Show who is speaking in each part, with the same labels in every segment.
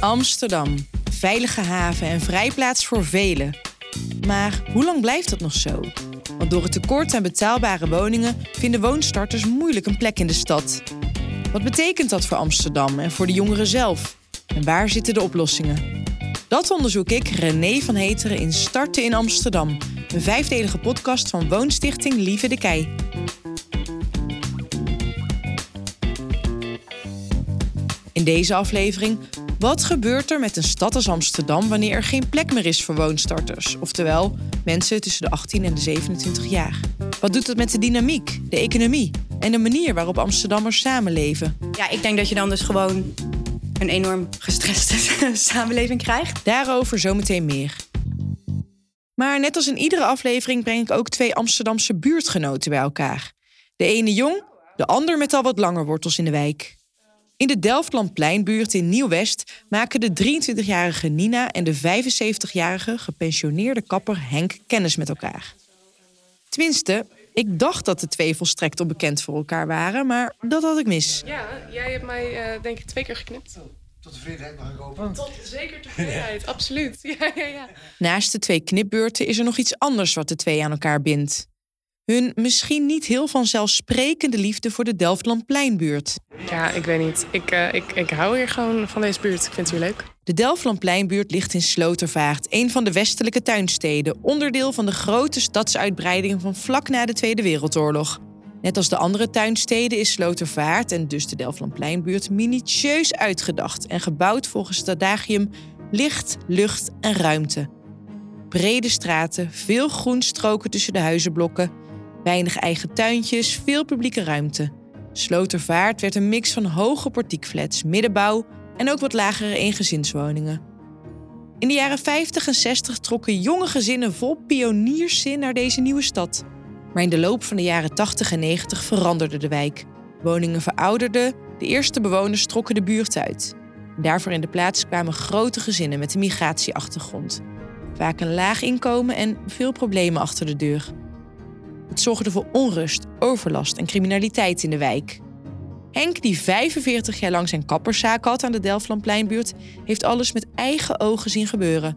Speaker 1: Amsterdam. Veilige haven en vrijplaats voor velen. Maar hoe lang blijft dat nog zo? Want door het tekort aan betaalbare woningen vinden woonstarters moeilijk een plek in de stad. Wat betekent dat voor Amsterdam en voor de jongeren zelf? En waar zitten de oplossingen? Dat onderzoek ik, René van Heteren, in Starten in Amsterdam. Een vijfdelige podcast van Woonstichting Lieve de Kei. Deze aflevering wat gebeurt er met een stad als Amsterdam wanneer er geen plek meer is voor woonstarters? Oftewel, mensen tussen de 18 en de 27 jaar. Wat doet dat met de dynamiek, de economie en de manier waarop Amsterdammers samenleven?
Speaker 2: Ja, ik denk dat je dan dus gewoon een enorm gestreste samenleving krijgt.
Speaker 1: Daarover zometeen meer. Maar net als in iedere aflevering breng ik ook twee Amsterdamse buurtgenoten bij elkaar. De ene jong, de ander met al wat langer wortels in de wijk. In de Delftlandpleinbuurt in Nieuw-West maken de 23-jarige Nina en de 75-jarige gepensioneerde kapper Henk kennis met elkaar. Tenminste, ik dacht dat de twee volstrekt onbekend voor elkaar waren, maar dat had ik mis.
Speaker 3: Ja, jij hebt mij uh, denk ik twee keer geknipt.
Speaker 4: Tot tevredenheid mag ik hopen.
Speaker 3: Tot zeker tevredenheid, absoluut. Ja, ja, ja.
Speaker 1: Naast de twee knipbeurten is er nog iets anders wat de twee aan elkaar bindt. Hun misschien niet heel vanzelfsprekende liefde voor de Delftlandpleinbuurt.
Speaker 3: Ja, ik weet niet. Ik, uh, ik, ik hou hier gewoon van deze buurt. Ik vind het hier leuk.
Speaker 1: De Delftlandpleinbuurt ligt in Slotervaart, een van de westelijke tuinsteden, onderdeel van de grote stadsuitbreiding van vlak na de Tweede Wereldoorlog. Net als de andere tuinsteden is Slotervaart en dus de Delftlandpleinbuurt minutieus uitgedacht en gebouwd volgens het adagium licht, lucht en ruimte. Brede straten, veel groenstroken tussen de huizenblokken, Weinig eigen tuintjes, veel publieke ruimte. Slotervaart werd een mix van hoge portiekflats, middenbouw en ook wat lagere eengezinswoningen. In de jaren 50 en 60 trokken jonge gezinnen vol pionierszin naar deze nieuwe stad. Maar in de loop van de jaren 80 en 90 veranderde de wijk. Woningen verouderden, de eerste bewoners trokken de buurt uit. daarvoor in de plaats kwamen grote gezinnen met een migratieachtergrond. Vaak een laag inkomen en veel problemen achter de deur. Het zorgde voor onrust, overlast en criminaliteit in de wijk. Henk, die 45 jaar lang zijn kapperszaak had aan de Delftlandpleinbuurt, heeft alles met eigen ogen zien gebeuren.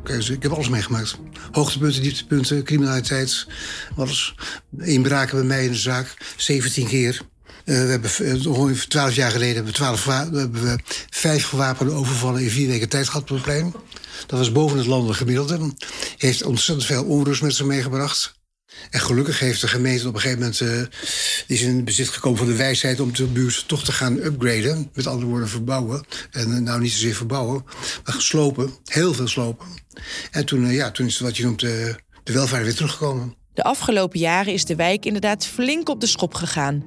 Speaker 4: Okay, ik heb alles meegemaakt. Hoogtepunten, dieptepunten, criminaliteit, alles. Inbraken bij mij in de zaak, 17 keer. Uh, we hebben ongeveer 12 jaar geleden hebben we, 12, we hebben vijf gewapende overvallen in vier weken tijd gehad op het plein. Dat was boven het landelijk gemiddelde. Heeft ontzettend veel onrust met zich meegebracht. En gelukkig heeft de gemeente op een gegeven moment... Uh, is in bezit gekomen van de wijsheid om de buurt toch te gaan upgraden. Met andere woorden verbouwen. En uh, nou niet zozeer verbouwen, maar geslopen. Heel veel slopen. En toen, uh, ja, toen is wat je noemt de welvaart weer teruggekomen.
Speaker 1: De afgelopen jaren is de wijk inderdaad flink op de schop gegaan.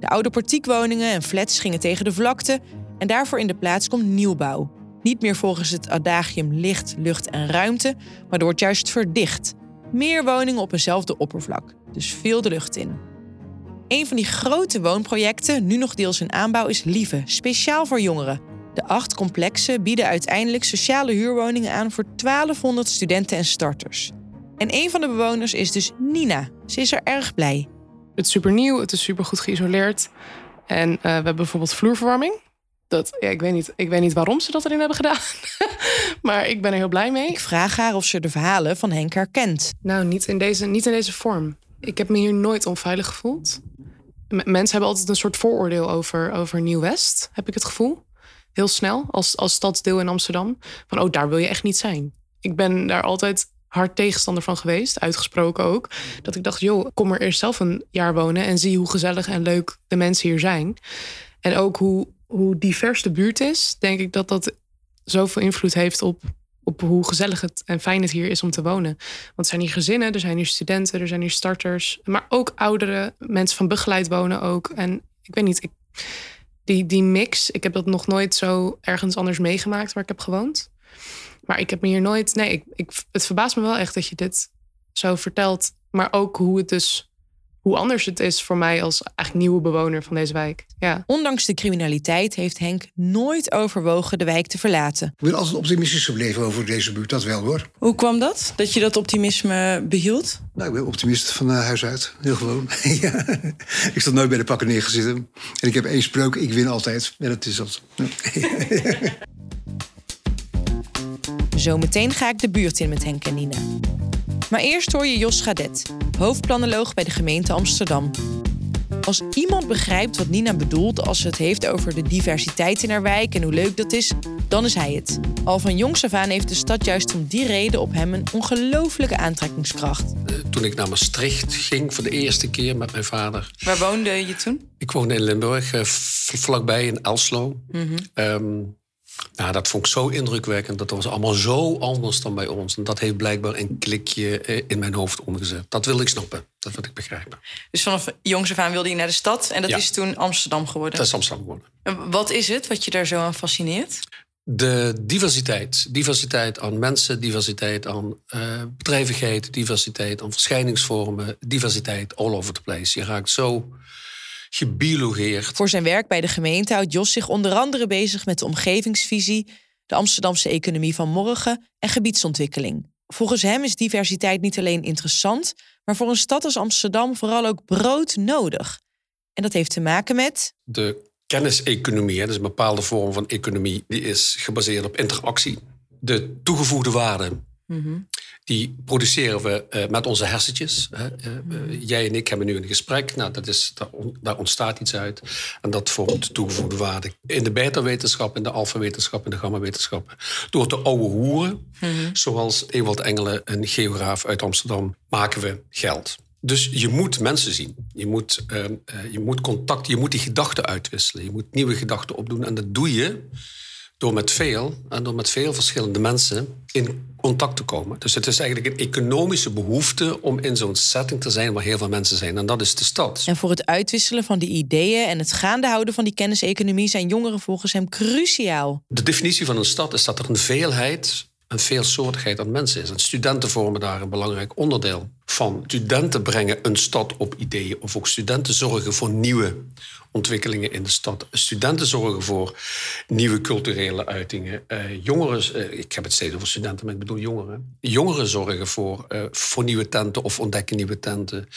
Speaker 1: De oude portiekwoningen en flats gingen tegen de vlakte... en daarvoor in de plaats komt nieuwbouw. Niet meer volgens het adagium licht, lucht en ruimte... maar er wordt juist verdicht... Meer woningen op eenzelfde oppervlak, dus veel de lucht in. Een van die grote woonprojecten, nu nog deels in aanbouw, is Lieve, speciaal voor jongeren. De acht complexen bieden uiteindelijk sociale huurwoningen aan voor 1200 studenten en starters. En een van de bewoners is dus Nina. Ze is er erg blij.
Speaker 3: Het is super nieuw, het is super goed geïsoleerd. En uh, we hebben bijvoorbeeld vloerverwarming. Dat, ja, ik, weet niet, ik weet niet waarom ze dat erin hebben gedaan. maar ik ben er heel blij mee.
Speaker 1: Ik vraag haar of ze de verhalen van Henk herkent.
Speaker 3: Nou, niet in deze, niet in deze vorm. Ik heb me hier nooit onveilig gevoeld. mensen hebben altijd een soort vooroordeel over, over Nieuw-West, heb ik het gevoel. Heel snel, als, als stadsdeel in Amsterdam. Van, oh, daar wil je echt niet zijn. Ik ben daar altijd hard tegenstander van geweest, uitgesproken ook. Dat ik dacht, joh, kom er eerst zelf een jaar wonen... en zie hoe gezellig en leuk de mensen hier zijn. En ook hoe hoe divers de buurt is, denk ik dat dat zoveel invloed heeft op, op hoe gezellig het en fijn het hier is om te wonen. Want er zijn hier gezinnen, er zijn hier studenten, er zijn hier starters, maar ook ouderen, mensen van begeleid wonen ook. En ik weet niet, ik, die, die mix, ik heb dat nog nooit zo ergens anders meegemaakt waar ik heb gewoond. Maar ik heb me hier nooit. Nee, ik, ik, het verbaast me wel echt dat je dit zo vertelt. Maar ook hoe het dus hoe anders het is voor mij als eigenlijk nieuwe bewoner van deze wijk. Ja.
Speaker 1: Ondanks de criminaliteit heeft Henk nooit overwogen de wijk te verlaten.
Speaker 4: Ik ben altijd optimistisch gebleven over deze buurt, dat wel hoor.
Speaker 1: Hoe kwam dat? Dat je dat optimisme behield?
Speaker 4: Nou, ik ben optimist van uh, huis uit, heel gewoon. ja. Ik stond nooit bij de pakken neergezeten. En ik heb één spreuk, ik win altijd. En dat is dat.
Speaker 1: Zometeen ga ik de buurt in met Henk en Nina. Maar eerst hoor je Jos Gadet, hoofdplanoloog bij de gemeente Amsterdam. Als iemand begrijpt wat Nina bedoelt als ze het heeft over de diversiteit in haar wijk en hoe leuk dat is, dan is hij het. Al van jongs af aan heeft de stad juist om die reden op hem een ongelofelijke aantrekkingskracht.
Speaker 5: Eh, toen ik naar Maastricht ging voor de eerste keer met mijn vader.
Speaker 1: Waar woonde je toen?
Speaker 5: Ik woonde in Limburg, eh, vlakbij in Elslo. Mm nou, dat vond ik zo indrukwekkend. Dat was allemaal zo anders dan bij ons. En dat heeft blijkbaar een klikje eh, in mijn hoofd omgezet. Dat wilde ik snappen. Dat wil ik begrijpen.
Speaker 1: Dus vanaf jongs af aan wilde je naar de stad. En dat is toen Amsterdam geworden?
Speaker 5: Dat is Amsterdam geworden.
Speaker 1: Wat is het wat je daar zo aan fascineert?
Speaker 5: De diversiteit. Diversiteit aan mensen, diversiteit aan uh, bedrijvigheid, diversiteit aan verschijningsvormen, diversiteit all over the place. Je raakt zo gebiologeerd.
Speaker 1: Voor zijn werk bij de gemeente houdt Jos zich onder andere bezig met de omgevingsvisie, de Amsterdamse economie van morgen en gebiedsontwikkeling. Volgens hem is diversiteit niet alleen interessant, maar voor een stad als Amsterdam vooral ook broodnodig. En dat heeft te maken met.
Speaker 5: De kenniseconomie, dat is een bepaalde vorm van economie, die is gebaseerd op interactie. De toegevoegde waarde. Mhm die produceren we uh, met onze hersentjes. Hè. Uh, jij en ik hebben nu een gesprek. Nou, dat is, daar, ontstaat iets uit. En dat vormt toegevoegde waarde. In de beta-wetenschap, in de alfa-wetenschap, in de gamma-wetenschap. Door te ouwe hoeren, mm zoals Ewald Engelen, een geograaf uit Amsterdam, maken we geld. Dus je moet mensen zien. Je moet, uh, je moet contact, je moet die gedachten uitwisselen. Je moet nieuwe gedachten opdoen. En dat doe je door met veel en door met veel verschillende mensen in contact te komen. Dus het is eigenlijk een economische behoefte om in zo'n setting te zijn waar heel veel mensen zijn. En dat is de stad.
Speaker 1: En voor het uitwisselen van die ideeën en het gaande houden van die kenniseconomie zijn jongeren volgens hem cruciaal.
Speaker 5: De definitie van een stad is dat er een veelheid een veelsoortigheid aan mensen is. En studenten vormen daar een belangrijk onderdeel van. Studenten brengen een stad op ideeën. Of ook studenten zorgen voor nieuwe ontwikkelingen in de stad. Studenten zorgen voor nieuwe culturele uitingen. Uh, jongeren, uh, ik heb het steeds over studenten, maar ik bedoel jongeren. Jongeren zorgen voor, uh, voor nieuwe tenten of ontdekken nieuwe tenten.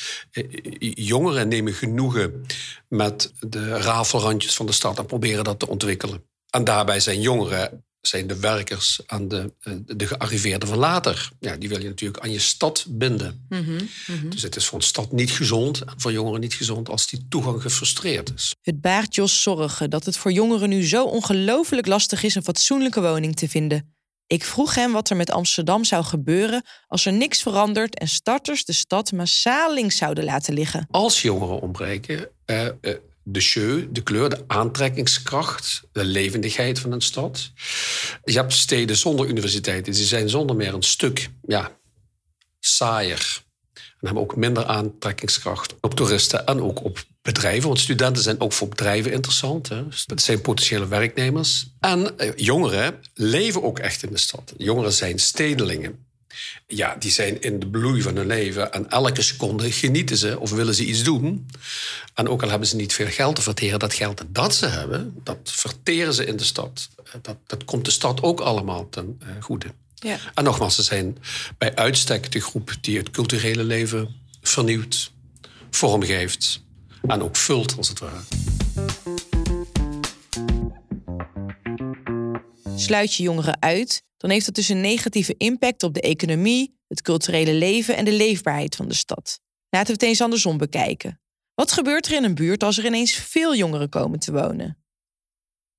Speaker 5: jongeren nemen genoegen met de rafelrandjes van de stad en proberen dat te ontwikkelen. En daarbij zijn jongeren zijn de werkers aan de, eh, de gearriveerden van later. Ja, die wil je natuurlijk aan je stad binden. Mhm, mhm. Dus het is voor een stad niet gezond en voor jongeren niet gezond als die toegang gefrustreerd is.
Speaker 1: Het baart Jos zorgen dat het voor jongeren nu zo ongelooflijk lastig is een fatsoenlijke woning te vinden. Ik vroeg hem wat er met Amsterdam zou gebeuren als er niks verandert en starters de stad massaal links zouden laten liggen.
Speaker 5: Als jongeren ontbreken, uh, de jeu, de kleur, de aantrekkingskracht, de levendigheid van een stad. Je hebt steden zonder universiteiten, die zijn zonder meer een stuk ja, saaier. En hebben ook minder aantrekkingskracht op toeristen en ook op bedrijven. Want studenten zijn ook voor bedrijven interessant. Hè. Dat zijn potentiële werknemers. En eh, jongeren leven ook echt in de stad. Jongeren zijn stedelingen ja, die zijn in de bloei van hun leven. En elke seconde genieten ze of willen ze iets doen. En ook al hebben ze niet veel geld te verteren, dat geld dat ze hebben, dat verteren ze in de stad. Dat, dat komt de stad ook allemaal ten uh, goede. Ja. En nogmaals, ze zijn bij uitstek de groep die het culturele leven vernieuwt, vormgeeft en ook vult, als het ware.
Speaker 1: Sluit je jongeren uit dan heeft dat dus een negatieve impact op de economie, het culturele leven en de leefbaarheid van de stad. Laten we het eens andersom bekijken. Wat gebeurt er in een buurt als er ineens veel jongeren komen te wonen?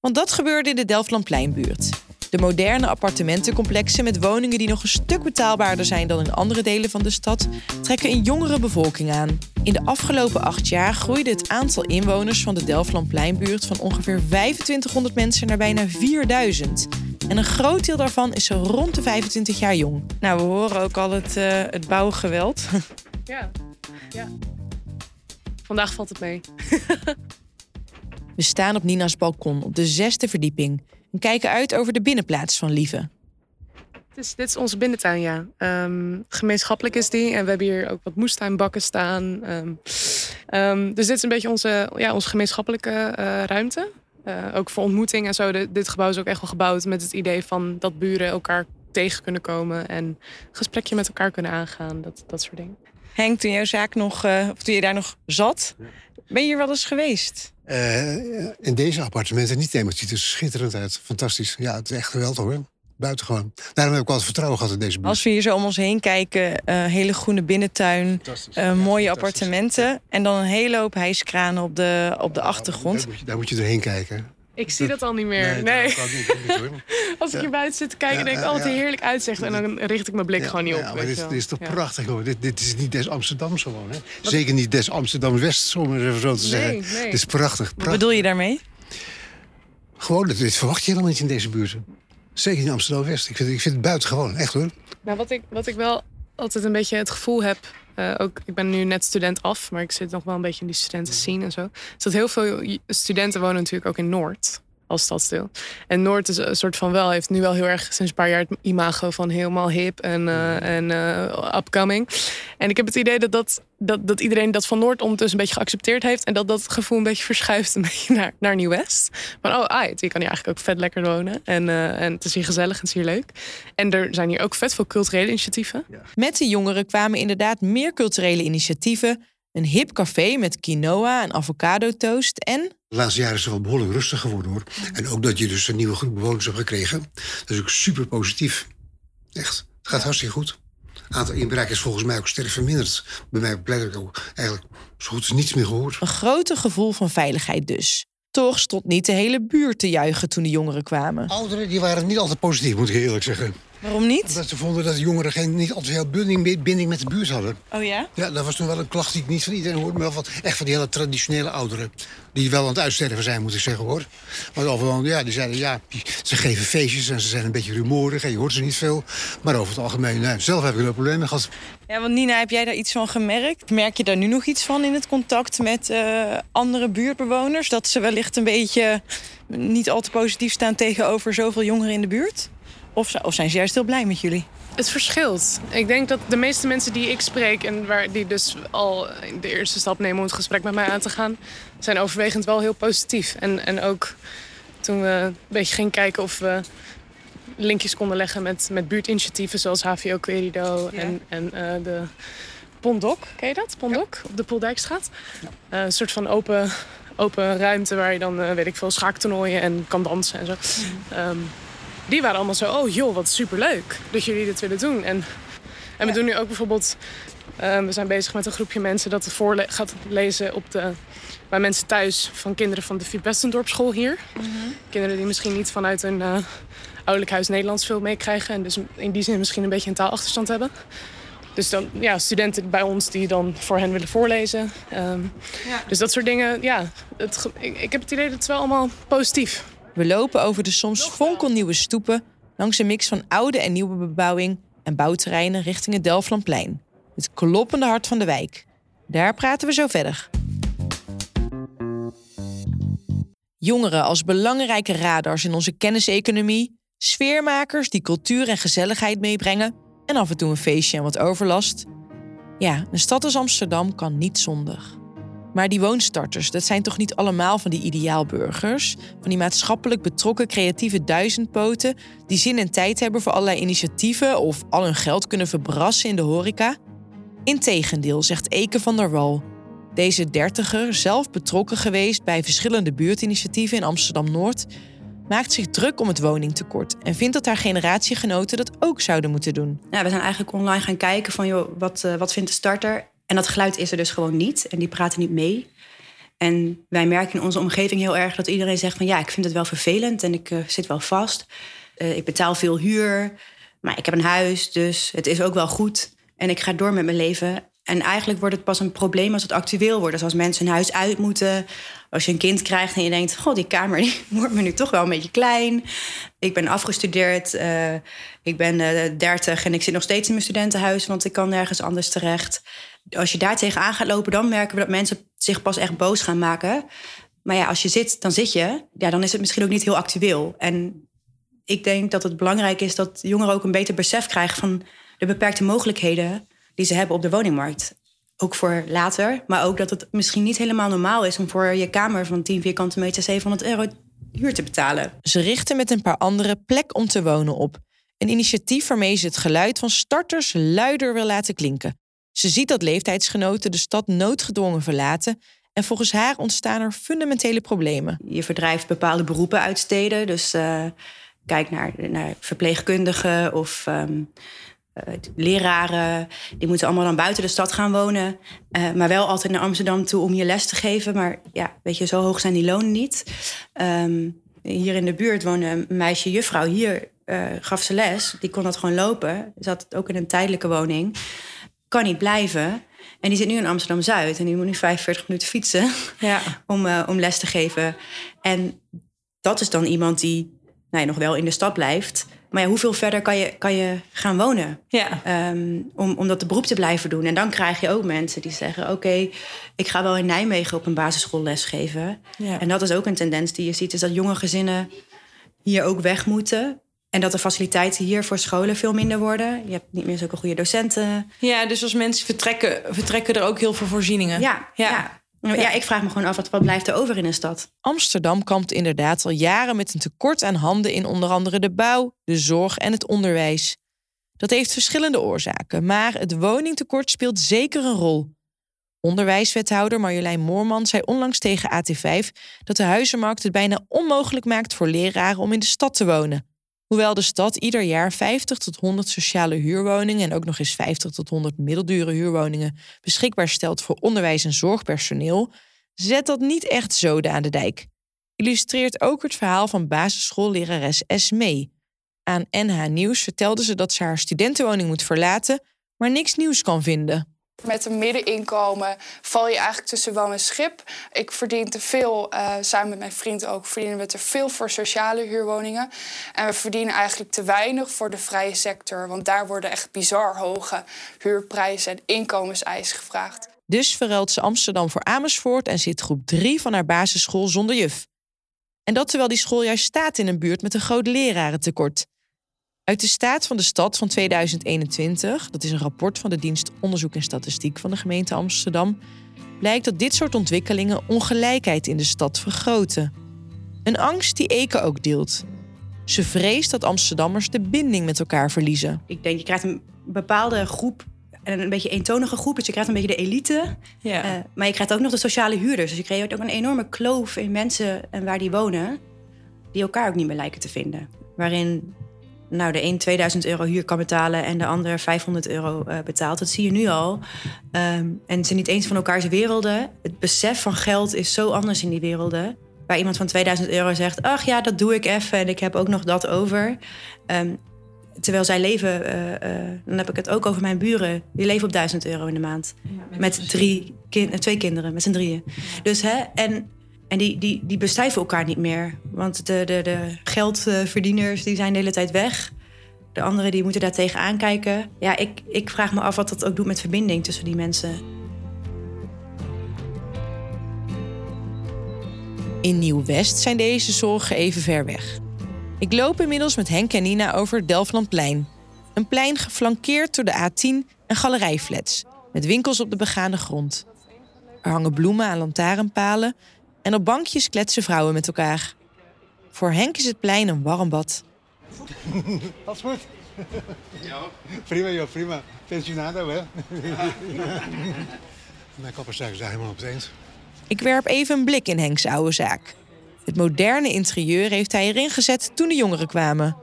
Speaker 1: Want dat gebeurde in de Delftlandpleinbuurt. De moderne appartementencomplexen met woningen die nog een stuk betaalbaarder zijn dan in andere delen van de stad, trekken een jongere bevolking aan. In de afgelopen acht jaar groeide het aantal inwoners van de Delftlandpleinbuurt van ongeveer 2500 mensen naar bijna 4000. En een groot deel daarvan is zo rond de 25 jaar jong. Nou, we horen ook al het, uh, het bouwgeweld.
Speaker 3: Ja, ja. Vandaag valt het mee.
Speaker 1: we staan op Nina's balkon op de zesde verdieping en kijken uit over de binnenplaats van Lieve.
Speaker 3: Dit is, dit is onze binnentuin, ja. Ehm, gemeenschappelijk is die. En we hebben hier ook wat moestuinbakken staan. Ehm, ehm, dus dit is een beetje onze, ja, onze gemeenschappelijke eh, ruimte. Uh, ook voor ontmoeting en zo. De, dit gebouw is ook echt wel gebouwd met het idee van dat buren elkaar tegen kunnen komen. En een gesprekje met elkaar kunnen aangaan. Dat, dat soort dingen.
Speaker 1: Henk, toen jouw zaak nog, uh, of toen je daar nog zat, ben je hier wel eens geweest?
Speaker 4: In deze appartementen niet. Maar het ziet er schitterend uit. Fantastisch. Ja, het is echt geweldig hoor. Buitengewoon. Daarom heb ik wel vertrouwen gehad in deze buurt.
Speaker 1: Als we hier zo om ons heen kijken, uh, hele groene binnentuin, uh, mooie appartementen... en dan een hele hoop hijskranen op de, op de achtergrond.
Speaker 4: Daar moet, je, daar moet je doorheen kijken.
Speaker 3: Ik zie dat al niet meer. Nee. Als ik hier buiten zit te kijken, denk ik, oh, wat een heerlijk uitzicht. En dan richt ik mijn blik gewoon niet op.
Speaker 4: Ja, maar dit, dit, is toch prachtig, hoor. Dit, dit is niet des Amsterdam gewoon, hè? Zeker niet des Amsterdam-West, om het even zo te zeggen. Nee. Dit is prachtig, prachtig.
Speaker 1: Wat bedoel je daarmee?
Speaker 4: Gewoon, dit verwacht je helemaal niet in deze buurt. Zeker in Amsterdam-West. Ik vind, ik vind het buitengewoon, echt hoor.
Speaker 3: Nou, wat, ik, wat ik wel altijd een beetje het gevoel heb... Uh, ook, ik ben nu net student af, maar ik zit nog wel een beetje in die studenten zien en zo. Is dat heel veel studenten wonen natuurlijk ook in Noord als stadsdeel. En Noord is een soort van wel, heeft nu wel heel erg sinds een paar jaar het imago van helemaal hip en, uh, en uh, upcoming. En ik heb het idee dat, dat, dat, dat iedereen dat van Noord ondertussen een beetje geaccepteerd heeft. En dat dat gevoel een beetje verschuift een beetje naar, naar Nieuw-West. Van oh, ah, je kan hier eigenlijk ook vet lekker wonen. En, uh, en het is hier gezellig en het is hier leuk. En er zijn hier ook vet veel culturele initiatieven.
Speaker 1: Met de jongeren kwamen inderdaad meer culturele initiatieven een hip café met quinoa en avocado toast en...
Speaker 4: De laatste jaren is het wel behoorlijk rustig geworden hoor. En ook dat je dus een nieuwe groep bewoners hebt gekregen. Dat is ook super positief. Echt. Het gaat hartstikke goed. Het aantal inbraak is volgens mij ook sterk verminderd. Bij mij pleit ik ook eigenlijk zo goed als niets meer gehoord.
Speaker 1: Een groter gevoel van veiligheid dus. Toch stond niet de hele buurt te juichen toen de jongeren kwamen.
Speaker 4: Ouderen die waren niet altijd positief, moet ik eerlijk zeggen.
Speaker 1: Waarom niet?
Speaker 4: Omdat ze vonden dat de jongeren geen, niet altijd veel binding, binding met de buurt hadden.
Speaker 1: Oh ja?
Speaker 4: Ja, dat was toen wel een klacht die ik niet van iedereen hoorde. Maar wel van, echt van die hele traditionele ouderen. Die wel aan het uitsterven zijn, moet ik zeggen hoor. Maar overal, ja, die zeiden ja, ze geven feestjes en ze zijn een beetje rumoerig. En je hoort ze niet veel. Maar over het algemeen, nou, zelf heb ik er problemen gehad.
Speaker 1: Ja, want Nina, heb jij daar iets van gemerkt? Merk je daar nu nog iets van in het contact met uh, andere buurtbewoners? Dat ze wellicht een beetje niet al te positief staan tegenover zoveel jongeren in de buurt? Of, of zijn ze juist heel blij met jullie?
Speaker 3: Het verschilt. Ik denk dat de meeste mensen die ik spreek en waar die dus al de eerste stap nemen om het gesprek met mij aan te gaan, zijn overwegend wel heel positief. En, en ook toen we een beetje gingen kijken of we linkjes konden leggen met, met buurtinitiatieven zoals HVO Querido en, en uh, de Pondok. Ken je dat? Pondok op de Poldijkstraat. Ja. Uh, een soort van open, open ruimte waar je dan, uh, weet ik veel, schaaktoernooien en kan dansen en zo. Mm. Um, die waren allemaal zo, oh joh, wat superleuk dat jullie dit willen doen. En, en we doen nu ook bijvoorbeeld, uh, we zijn bezig met een groepje mensen dat voor gaat lezen op de, bij mensen thuis van kinderen van de Fiep Westendorp hier. Mm -hmm. Kinderen die misschien niet vanuit hun uh, ouderlijk huis Nederlands veel meekrijgen en dus in die zin misschien een beetje een taalachterstand hebben. Dus dan ja, studenten bij ons die dan voor hen willen voorlezen. Um, ja. Dus dat soort dingen, ja. Het, ik, ik heb het idee dat het wel allemaal positief
Speaker 1: we lopen over de soms fonkelnieuwe stoepen langs een mix van oude en nieuwe bebouwing en bouwterreinen richting het Delflandplein. Het kloppende hart van de wijk. Daar praten we zo verder. Jongeren als belangrijke radars in onze kenniseconomie, sfeermakers die cultuur en gezelligheid meebrengen en af en toe een feestje en wat overlast. Ja, een stad als Amsterdam kan niet zonder. Maar die woonstarters, dat zijn toch niet allemaal van die ideaalburgers? Van die maatschappelijk betrokken creatieve duizendpoten die zin en tijd hebben voor allerlei initiatieven of al hun geld kunnen verbrassen in de horeca? Integendeel, zegt Eke van der Wal. Deze dertiger, zelf betrokken geweest bij verschillende buurtinitiatieven in Amsterdam-Noord, maakt zich druk om het woningtekort en vindt dat haar generatiegenoten dat ook zouden moeten doen.
Speaker 2: We zijn eigenlijk online gaan kijken van joh, wat, uh, wat vindt de starter en dat geluid is er dus gewoon niet. En die praten niet mee. En wij merken in onze omgeving heel erg dat iedereen zegt van ja, ik vind het wel vervelend en ik uh, zit wel vast. Uh, ik betaal veel huur, maar ik heb een huis, dus het is ook wel goed. En ik ga door met mijn leven. En eigenlijk wordt het pas een probleem als het actueel wordt. Dus als mensen een huis uit moeten, als je een kind krijgt en je denkt: God, die kamer wordt me nu toch wel een beetje klein. Ik ben afgestudeerd, uh, ik ben 30 en ik zit nog steeds in mijn studentenhuis, want ik kan nergens anders terecht als je daar tegenaan gaat lopen, dan merken we dat mensen zich pas echt boos gaan maken. Maar ja, als je zit, dan zit je. Ja, dan is het misschien ook niet heel actueel. En ik denk dat het belangrijk is dat jongeren ook een beter besef krijgen van de beperkte mogelijkheden die ze hebben op de woningmarkt. Ook voor later, maar ook dat het misschien niet helemaal normaal is om voor je kamer van 10 vierkante meter 700 euro huur te betalen.
Speaker 1: Ze richten met een paar anderen plek om te wonen op. Een initiatief waarmee ze het geluid van starters luider wil laten klinken. Ze ziet dat leeftijdsgenoten de stad noodgedwongen verlaten en volgens haar ontstaan er fundamentele problemen.
Speaker 2: Je verdrijft bepaalde beroepen uit steden. Dus uh, kijk naar, naar verpleegkundigen of um, uh, leraren. Die moeten allemaal dan buiten de stad gaan wonen. Uh, maar wel altijd naar Amsterdam toe om je les te geven. Maar ja, weet je, zo hoog zijn die lonen niet. Um, hier in de buurt woonde een meisje juffrouw. Hier gaf ze les. Die kon dat gewoon lopen. Zat ook in een tijdelijke woning. Kan niet blijven. En die zit nu in Amsterdam Zuid. En die moet nu 45 minuten fietsen ja. om, uh, om les te geven. En dat is dan iemand die nou ja, nog wel in de stad blijft. Maar ja, hoeveel verder kan je, kan je gaan wonen? Ja. Um, om, om dat de beroep te blijven doen. En dan krijg je ook mensen die zeggen: Oké, okay, ik ga wel in Nijmegen op een basisschool lesgeven. Ja. En dat is ook een tendens die je ziet: is dat jonge gezinnen hier ook weg moeten. En dat de faciliteiten hier voor scholen veel minder worden. Je hebt niet meer zulke goede docenten.
Speaker 1: Ja, dus als mensen vertrekken, vertrekken er ook heel veel voorzieningen.
Speaker 2: Ja, ja. ja. ja ik vraag me gewoon af, wat, wat blijft er over in een stad?
Speaker 1: Amsterdam kampt inderdaad al jaren met een tekort aan handen... in onder andere de bouw, de zorg en het onderwijs. Dat heeft verschillende oorzaken, maar het woningtekort speelt zeker een rol. Onderwijswethouder Marjolein Moorman zei onlangs tegen AT5... dat de huizenmarkt het bijna onmogelijk maakt voor leraren om in de stad te wonen... Hoewel de stad ieder jaar 50 tot 100 sociale huurwoningen en ook nog eens 50 tot 100 middeldure huurwoningen beschikbaar stelt voor onderwijs- en zorgpersoneel, zet dat niet echt zoden aan de dijk. Illustreert ook het verhaal van basisschoollerares Esmee. Aan NH Nieuws vertelde ze dat ze haar studentenwoning moet verlaten, maar niks nieuws kan vinden.
Speaker 6: Met een middeninkomen val je eigenlijk tussen wel en schip. Ik verdien te veel, uh, samen met mijn vriend ook, verdienen we te veel voor sociale huurwoningen. En we verdienen eigenlijk te weinig voor de vrije sector. Want daar worden echt bizar hoge huurprijzen en inkomenseisen gevraagd.
Speaker 1: Dus verruilt ze Amsterdam voor Amersfoort en zit groep 3 van haar basisschool zonder juf. En dat terwijl die school juist staat in een buurt met een groot lerarentekort. Uit de staat van de stad van 2021, dat is een rapport van de dienst Onderzoek en Statistiek van de gemeente Amsterdam, blijkt dat dit soort ontwikkelingen ongelijkheid in de stad vergroten. Een angst die Eke ook deelt. Ze vreest dat Amsterdammers de binding met elkaar verliezen.
Speaker 2: Ik denk, je krijgt een bepaalde groep, een beetje eentonige groep. Dus je krijgt een beetje de elite. Ja. Uh, maar je krijgt ook nog de sociale huurders. Dus je creëert ook een enorme kloof in mensen en waar die wonen, die elkaar ook niet meer lijken te vinden. Waarin nou, de een 2000 euro huur kan betalen en de ander 500 euro uh, betaalt. Dat zie je nu al. Um, en ze niet eens van elkaars werelden. Het besef van geld is zo anders in die werelden. Waar iemand van 2000 euro zegt: Ach ja, dat doe ik even en ik heb ook nog dat over. Um, terwijl zij leven, uh, uh, dan heb ik het ook over mijn buren. Die leven op 1000 euro in de maand. Ja, met drie kind, twee kinderen, met z'n drieën. Ja. Dus hè, en en die, die, die elkaar niet meer. Want de, de, de geldverdieners die zijn de hele tijd weg. De anderen die moeten daar tegenaan kijken. Ja, ik, ik vraag me af wat dat ook doet met verbinding tussen die mensen.
Speaker 1: In Nieuw-West zijn deze zorgen even ver weg. Ik loop inmiddels met Henk en Nina over Delftlandplein. Een plein geflankeerd door de A10 en galerijflats. Met winkels op de begane grond. Er hangen bloemen aan lantaarnpalen en op bankjes kletsen vrouwen met elkaar. Voor Henk is het plein een warm bad.
Speaker 4: Alles goed? Ja. Prima, joh, prima. Pensionado, hè? Mijn kapperszaak is daar helemaal op het eens.
Speaker 1: Ik werp even een blik in Henks oude zaak. Het moderne interieur heeft hij erin gezet toen de jongeren kwamen.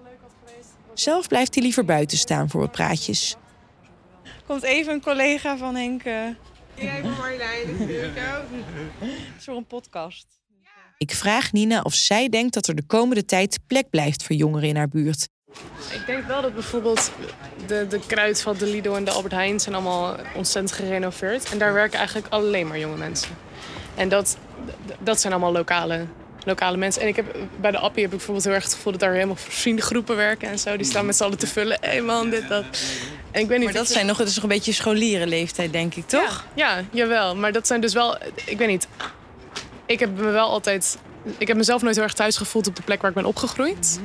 Speaker 1: Zelf blijft hij liever buiten staan voor wat praatjes.
Speaker 7: Komt even een collega van Henk ja, ik ben Marjolein natuurlijk ook. voor een podcast.
Speaker 1: Ik vraag Nina of zij denkt dat er de komende tijd plek blijft voor jongeren in haar buurt.
Speaker 3: Ik denk wel dat bijvoorbeeld de, de kruid van de Lido en de Albert Heijn zijn allemaal ontzettend gerenoveerd. En daar werken eigenlijk alleen maar jonge mensen. En dat, dat zijn allemaal lokale, lokale mensen. En ik heb, bij de Appie heb ik bijvoorbeeld heel erg het gevoel dat daar helemaal vriendengroepen werken en zo. Die staan met z'n allen te vullen. Hé hey man, dit, dat.
Speaker 1: En ik weet niet, maar dat zijn nog, het is nog een beetje scholierenleeftijd, denk ik, toch?
Speaker 3: Ja, ja, jawel. Maar dat zijn dus wel, ik weet niet. Ik heb me wel altijd, ik heb mezelf nooit heel erg thuis gevoeld op de plek waar ik ben opgegroeid.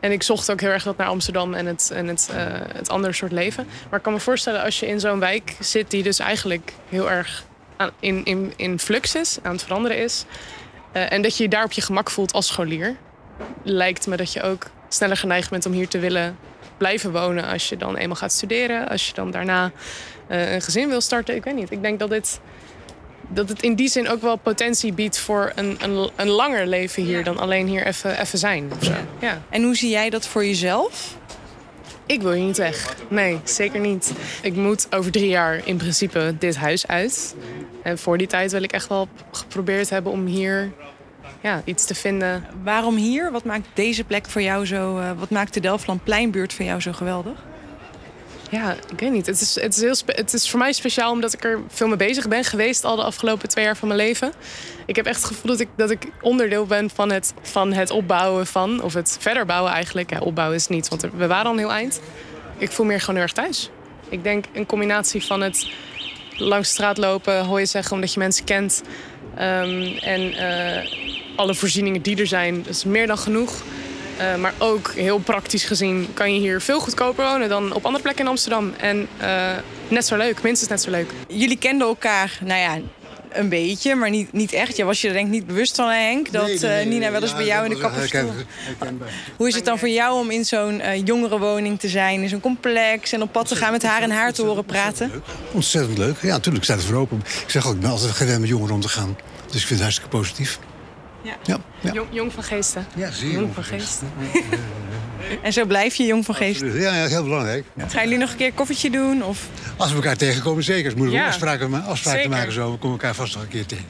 Speaker 3: En ik zocht ook heel erg dat naar Amsterdam en het, en het, uh, het andere soort leven. Maar ik kan me voorstellen als je in zo'n wijk zit die dus eigenlijk heel erg aan, in, in, in flux is, aan het veranderen is. Uh, en dat je je daar op je gemak voelt als scholier. Lijkt me dat je ook sneller geneigd bent om hier te willen blijven wonen als je dan eenmaal gaat studeren. Als je dan daarna uh, een gezin wil starten. Ik weet niet. Ik denk dat dit dat het in die zin ook wel potentie biedt voor een, een, een langer leven hier dan alleen hier even, even zijn. Ja.
Speaker 1: ja. En hoe zie jij dat voor jezelf?
Speaker 3: Ik wil hier niet weg. Nee, zeker niet. Ik moet over drie jaar in principe dit huis uit. En voor die tijd wil ik echt wel geprobeerd hebben om hier ja, iets te vinden.
Speaker 1: Waarom hier? Wat maakt deze plek voor jou zo... Uh, wat maakt de Delftland-Pleinbuurt voor jou zo geweldig?
Speaker 3: Ja, ik weet niet. Het is, het, is heel het is voor mij speciaal omdat ik er veel mee bezig ben geweest al de afgelopen twee jaar van mijn leven. Ik heb echt het gevoel dat ik, dat ik onderdeel ben van het, van het opbouwen van, of het verder bouwen eigenlijk. Ja, opbouwen is niet, want we waren al een heel eind. Ik voel me gewoon heel erg thuis. Ik denk een combinatie van het langs de straat lopen, hoor je zeggen omdat je mensen kent. Um, en uh, alle voorzieningen die er zijn, is meer dan genoeg. Uh, maar ook heel praktisch gezien kan je hier veel goedkoper wonen dan op andere plekken in Amsterdam. En uh, net zo leuk, minstens net zo leuk.
Speaker 1: Jullie kenden elkaar, nou ja, een beetje, maar niet, niet echt. Je was je er denk ik niet bewust van, Henk, dat nee, nee, nee, uh, Nina wel eens ja, bij jou in de kapperstoel... Hoe is het dan voor jou om in zo'n uh, jongerenwoning te zijn, in zo'n complex... en op pad te gaan met haar en haar te horen praten?
Speaker 4: Leuk. Ontzettend leuk. Ja, natuurlijk staat het voor open. Ik zeg ook, ik ben altijd gewend met jongeren om te gaan. Dus ik vind het hartstikke positief.
Speaker 3: Ja. Ja, ja. Jong, jong, van geesten.
Speaker 4: Ja, zeer
Speaker 3: jong, jong van geesten.
Speaker 1: En zo blijf je jong van geesten.
Speaker 4: Ja, ja heel belangrijk. Ja.
Speaker 1: Gaan jullie nog een keer een koffietje doen? Of?
Speaker 4: Als we elkaar tegenkomen, zeker. Als moeten we afspraken, afspraken maken zo. We komen elkaar vast nog een keer tegen.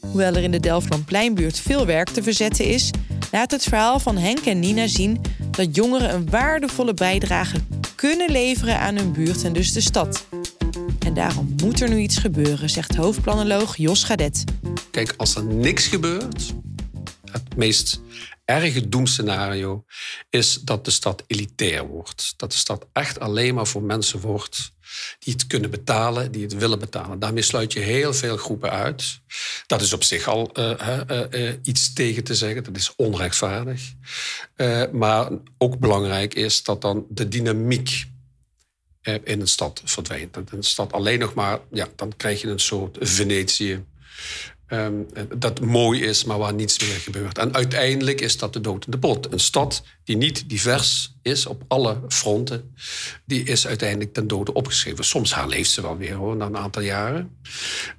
Speaker 1: Hoewel er in de Delftland-Pleinbuurt veel werk te verzetten is... laat het verhaal van Henk en Nina zien dat jongeren een waardevolle bijdrage kunnen leveren aan hun buurt en dus de stad. En daarom moet er nu iets gebeuren, zegt hoofdplanoloog Jos Gadet.
Speaker 5: Kijk, als er niks gebeurt, het meest erge doemscenario is dat de stad elitair wordt. Dat de stad echt alleen maar voor mensen wordt die het kunnen betalen, die het willen betalen. Daarmee sluit je heel veel groepen uit. Dat is op zich al uh, uh, uh, iets tegen te zeggen. Dat is onrechtvaardig. maar ook belangrijk is dat dan de dynamiek in een stad verdwijnt. Dat een stad alleen nog maar, ja, dan krijg je een soort Venetië. Um, dat mooi is, maar waar niets meer gebeurt. En uiteindelijk is dat de dood in de pot. Een stad die niet divers is op alle fronten, die is uiteindelijk ten dode opgeschreven. Soms herleeft ze wel weer hoor, na een aantal jaren.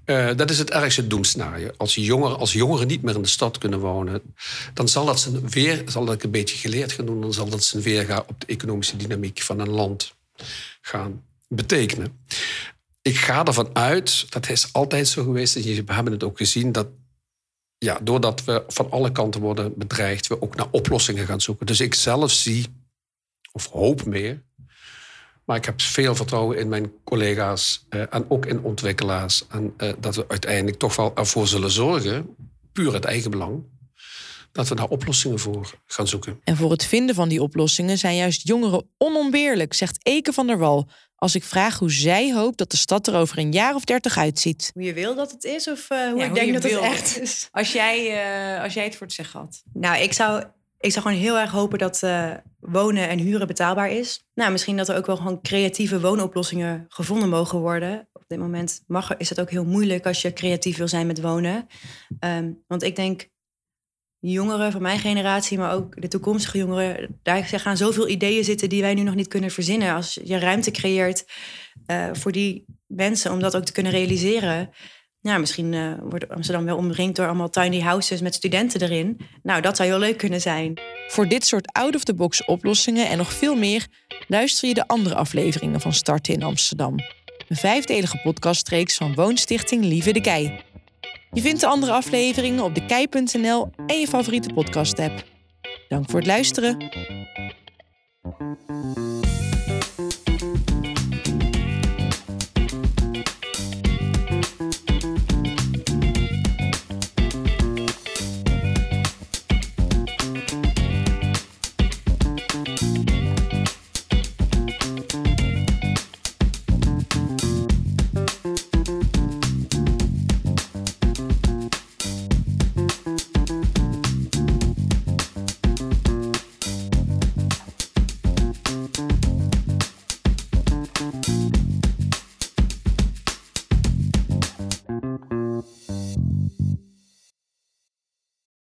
Speaker 5: Uh, dat is het ergste doemscenario. Als jongeren, als jongeren niet meer in de stad kunnen wonen, dan zal dat zijn weer, zal dat een beetje geleerd gaan doen, dan zal dat zijn weergaan op de economische dynamiek van een land gaan betekenen. Ik ga ervan uit, dat is altijd zo geweest, en we hebben het ook gezien, dat ja, doordat we van alle kanten worden bedreigd, we ook naar oplossingen gaan zoeken. Dus ik zelf zie, of hoop meer, maar ik heb veel vertrouwen in mijn collega's eh, en ook in ontwikkelaars. En eh, dat we uiteindelijk toch wel ervoor zullen zorgen, puur het eigen belang, dat we daar oplossingen voor gaan zoeken.
Speaker 1: En voor het vinden van die oplossingen zijn juist jongeren onontbeerlijk, zegt Eke van der Wal. Als ik vraag hoe zij hoopt dat de stad er over een jaar of dertig uitziet.
Speaker 2: Hoe je wil dat het is of uh, hoe ja, ik hoe denk dat wil. het echt is.
Speaker 1: Als jij, uh, als jij het voor het zeggen had.
Speaker 2: Nou, ik zou, ik zou gewoon heel erg hopen dat uh, wonen en huren betaalbaar is. Nou, misschien dat er ook wel gewoon creatieve woonoplossingen gevonden mogen worden. Op dit moment mag, is het ook heel moeilijk als je creatief wil zijn met wonen. Um, want ik denk jongeren van mijn generatie, maar ook de toekomstige jongeren, daar gaan zoveel ideeën zitten die wij nu nog niet kunnen verzinnen. Als je ruimte creëert uh, voor die mensen om dat ook te kunnen realiseren. Nou, misschien uh, wordt Amsterdam wel omringd door allemaal tiny houses met studenten erin. Nou, dat zou heel leuk kunnen zijn.
Speaker 1: Voor dit soort out-of-the-box oplossingen en nog veel meer luister je de andere afleveringen van Starten in Amsterdam. Een vijfdelige podcastreeks van Woonstichting Lieve de Kei. Je vindt de andere afleveringen op dekei.nl en je favoriete podcast-app. Dank voor het luisteren.